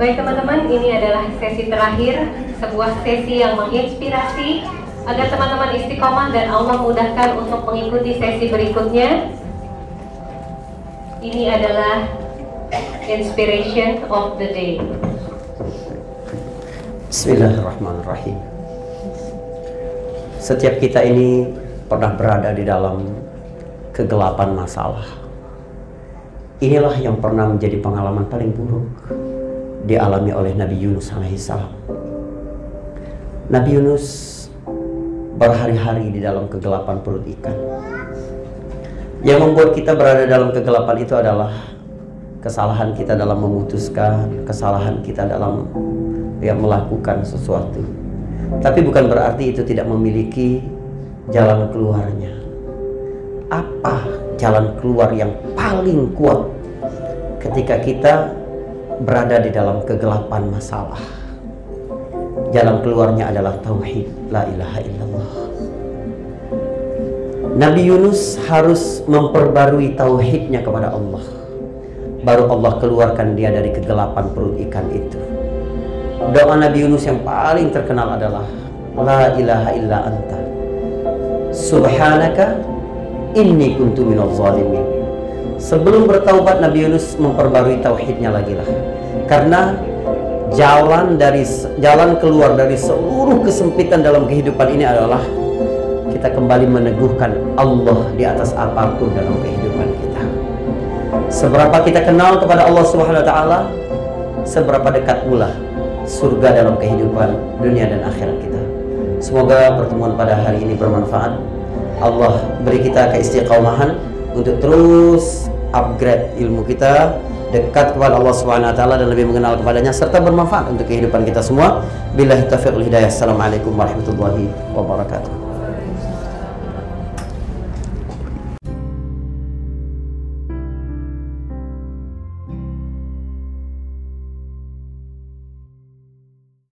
Baik teman-teman, ini adalah sesi terakhir, sebuah sesi yang menginspirasi agar teman-teman istiqomah dan Allah mudahkan untuk mengikuti sesi berikutnya. Ini adalah inspiration of the day. Bismillahirrahmanirrahim. Setiap kita ini pernah berada di dalam kegelapan masalah. Inilah yang pernah menjadi pengalaman paling buruk dialami oleh Nabi Yunus alaihissalam. Nabi Yunus berhari-hari di dalam kegelapan perut ikan. Yang membuat kita berada dalam kegelapan itu adalah kesalahan kita dalam memutuskan, kesalahan kita dalam yang melakukan sesuatu. Tapi bukan berarti itu tidak memiliki jalan keluarnya. Apa jalan keluar yang paling kuat ketika kita berada di dalam kegelapan masalah. Jalan keluarnya adalah tauhid, la ilaha illallah. Nabi Yunus harus memperbarui tauhidnya kepada Allah. Baru Allah keluarkan dia dari kegelapan perut ikan itu. Doa Nabi Yunus yang paling terkenal adalah La ilaha illa anta Subhanaka inni kuntu minal zalimin Sebelum bertaubat Nabi Yunus memperbarui tauhidnya lagi lah. Karena jalan dari jalan keluar dari seluruh kesempitan dalam kehidupan ini adalah kita kembali meneguhkan Allah di atas apa pun dalam kehidupan kita. Seberapa kita kenal kepada Allah Subhanahu wa taala, seberapa dekat pula surga dalam kehidupan dunia dan akhirat kita. Semoga pertemuan pada hari ini bermanfaat. Allah beri kita keistiqomahan untuk terus upgrade ilmu kita dekat kepada Allah Subhanahu wa taala dan lebih mengenal kepadanya serta bermanfaat untuk kehidupan kita semua. Billahi taufiq wal hidayah. Assalamualaikum warahmatullahi wabarakatuh.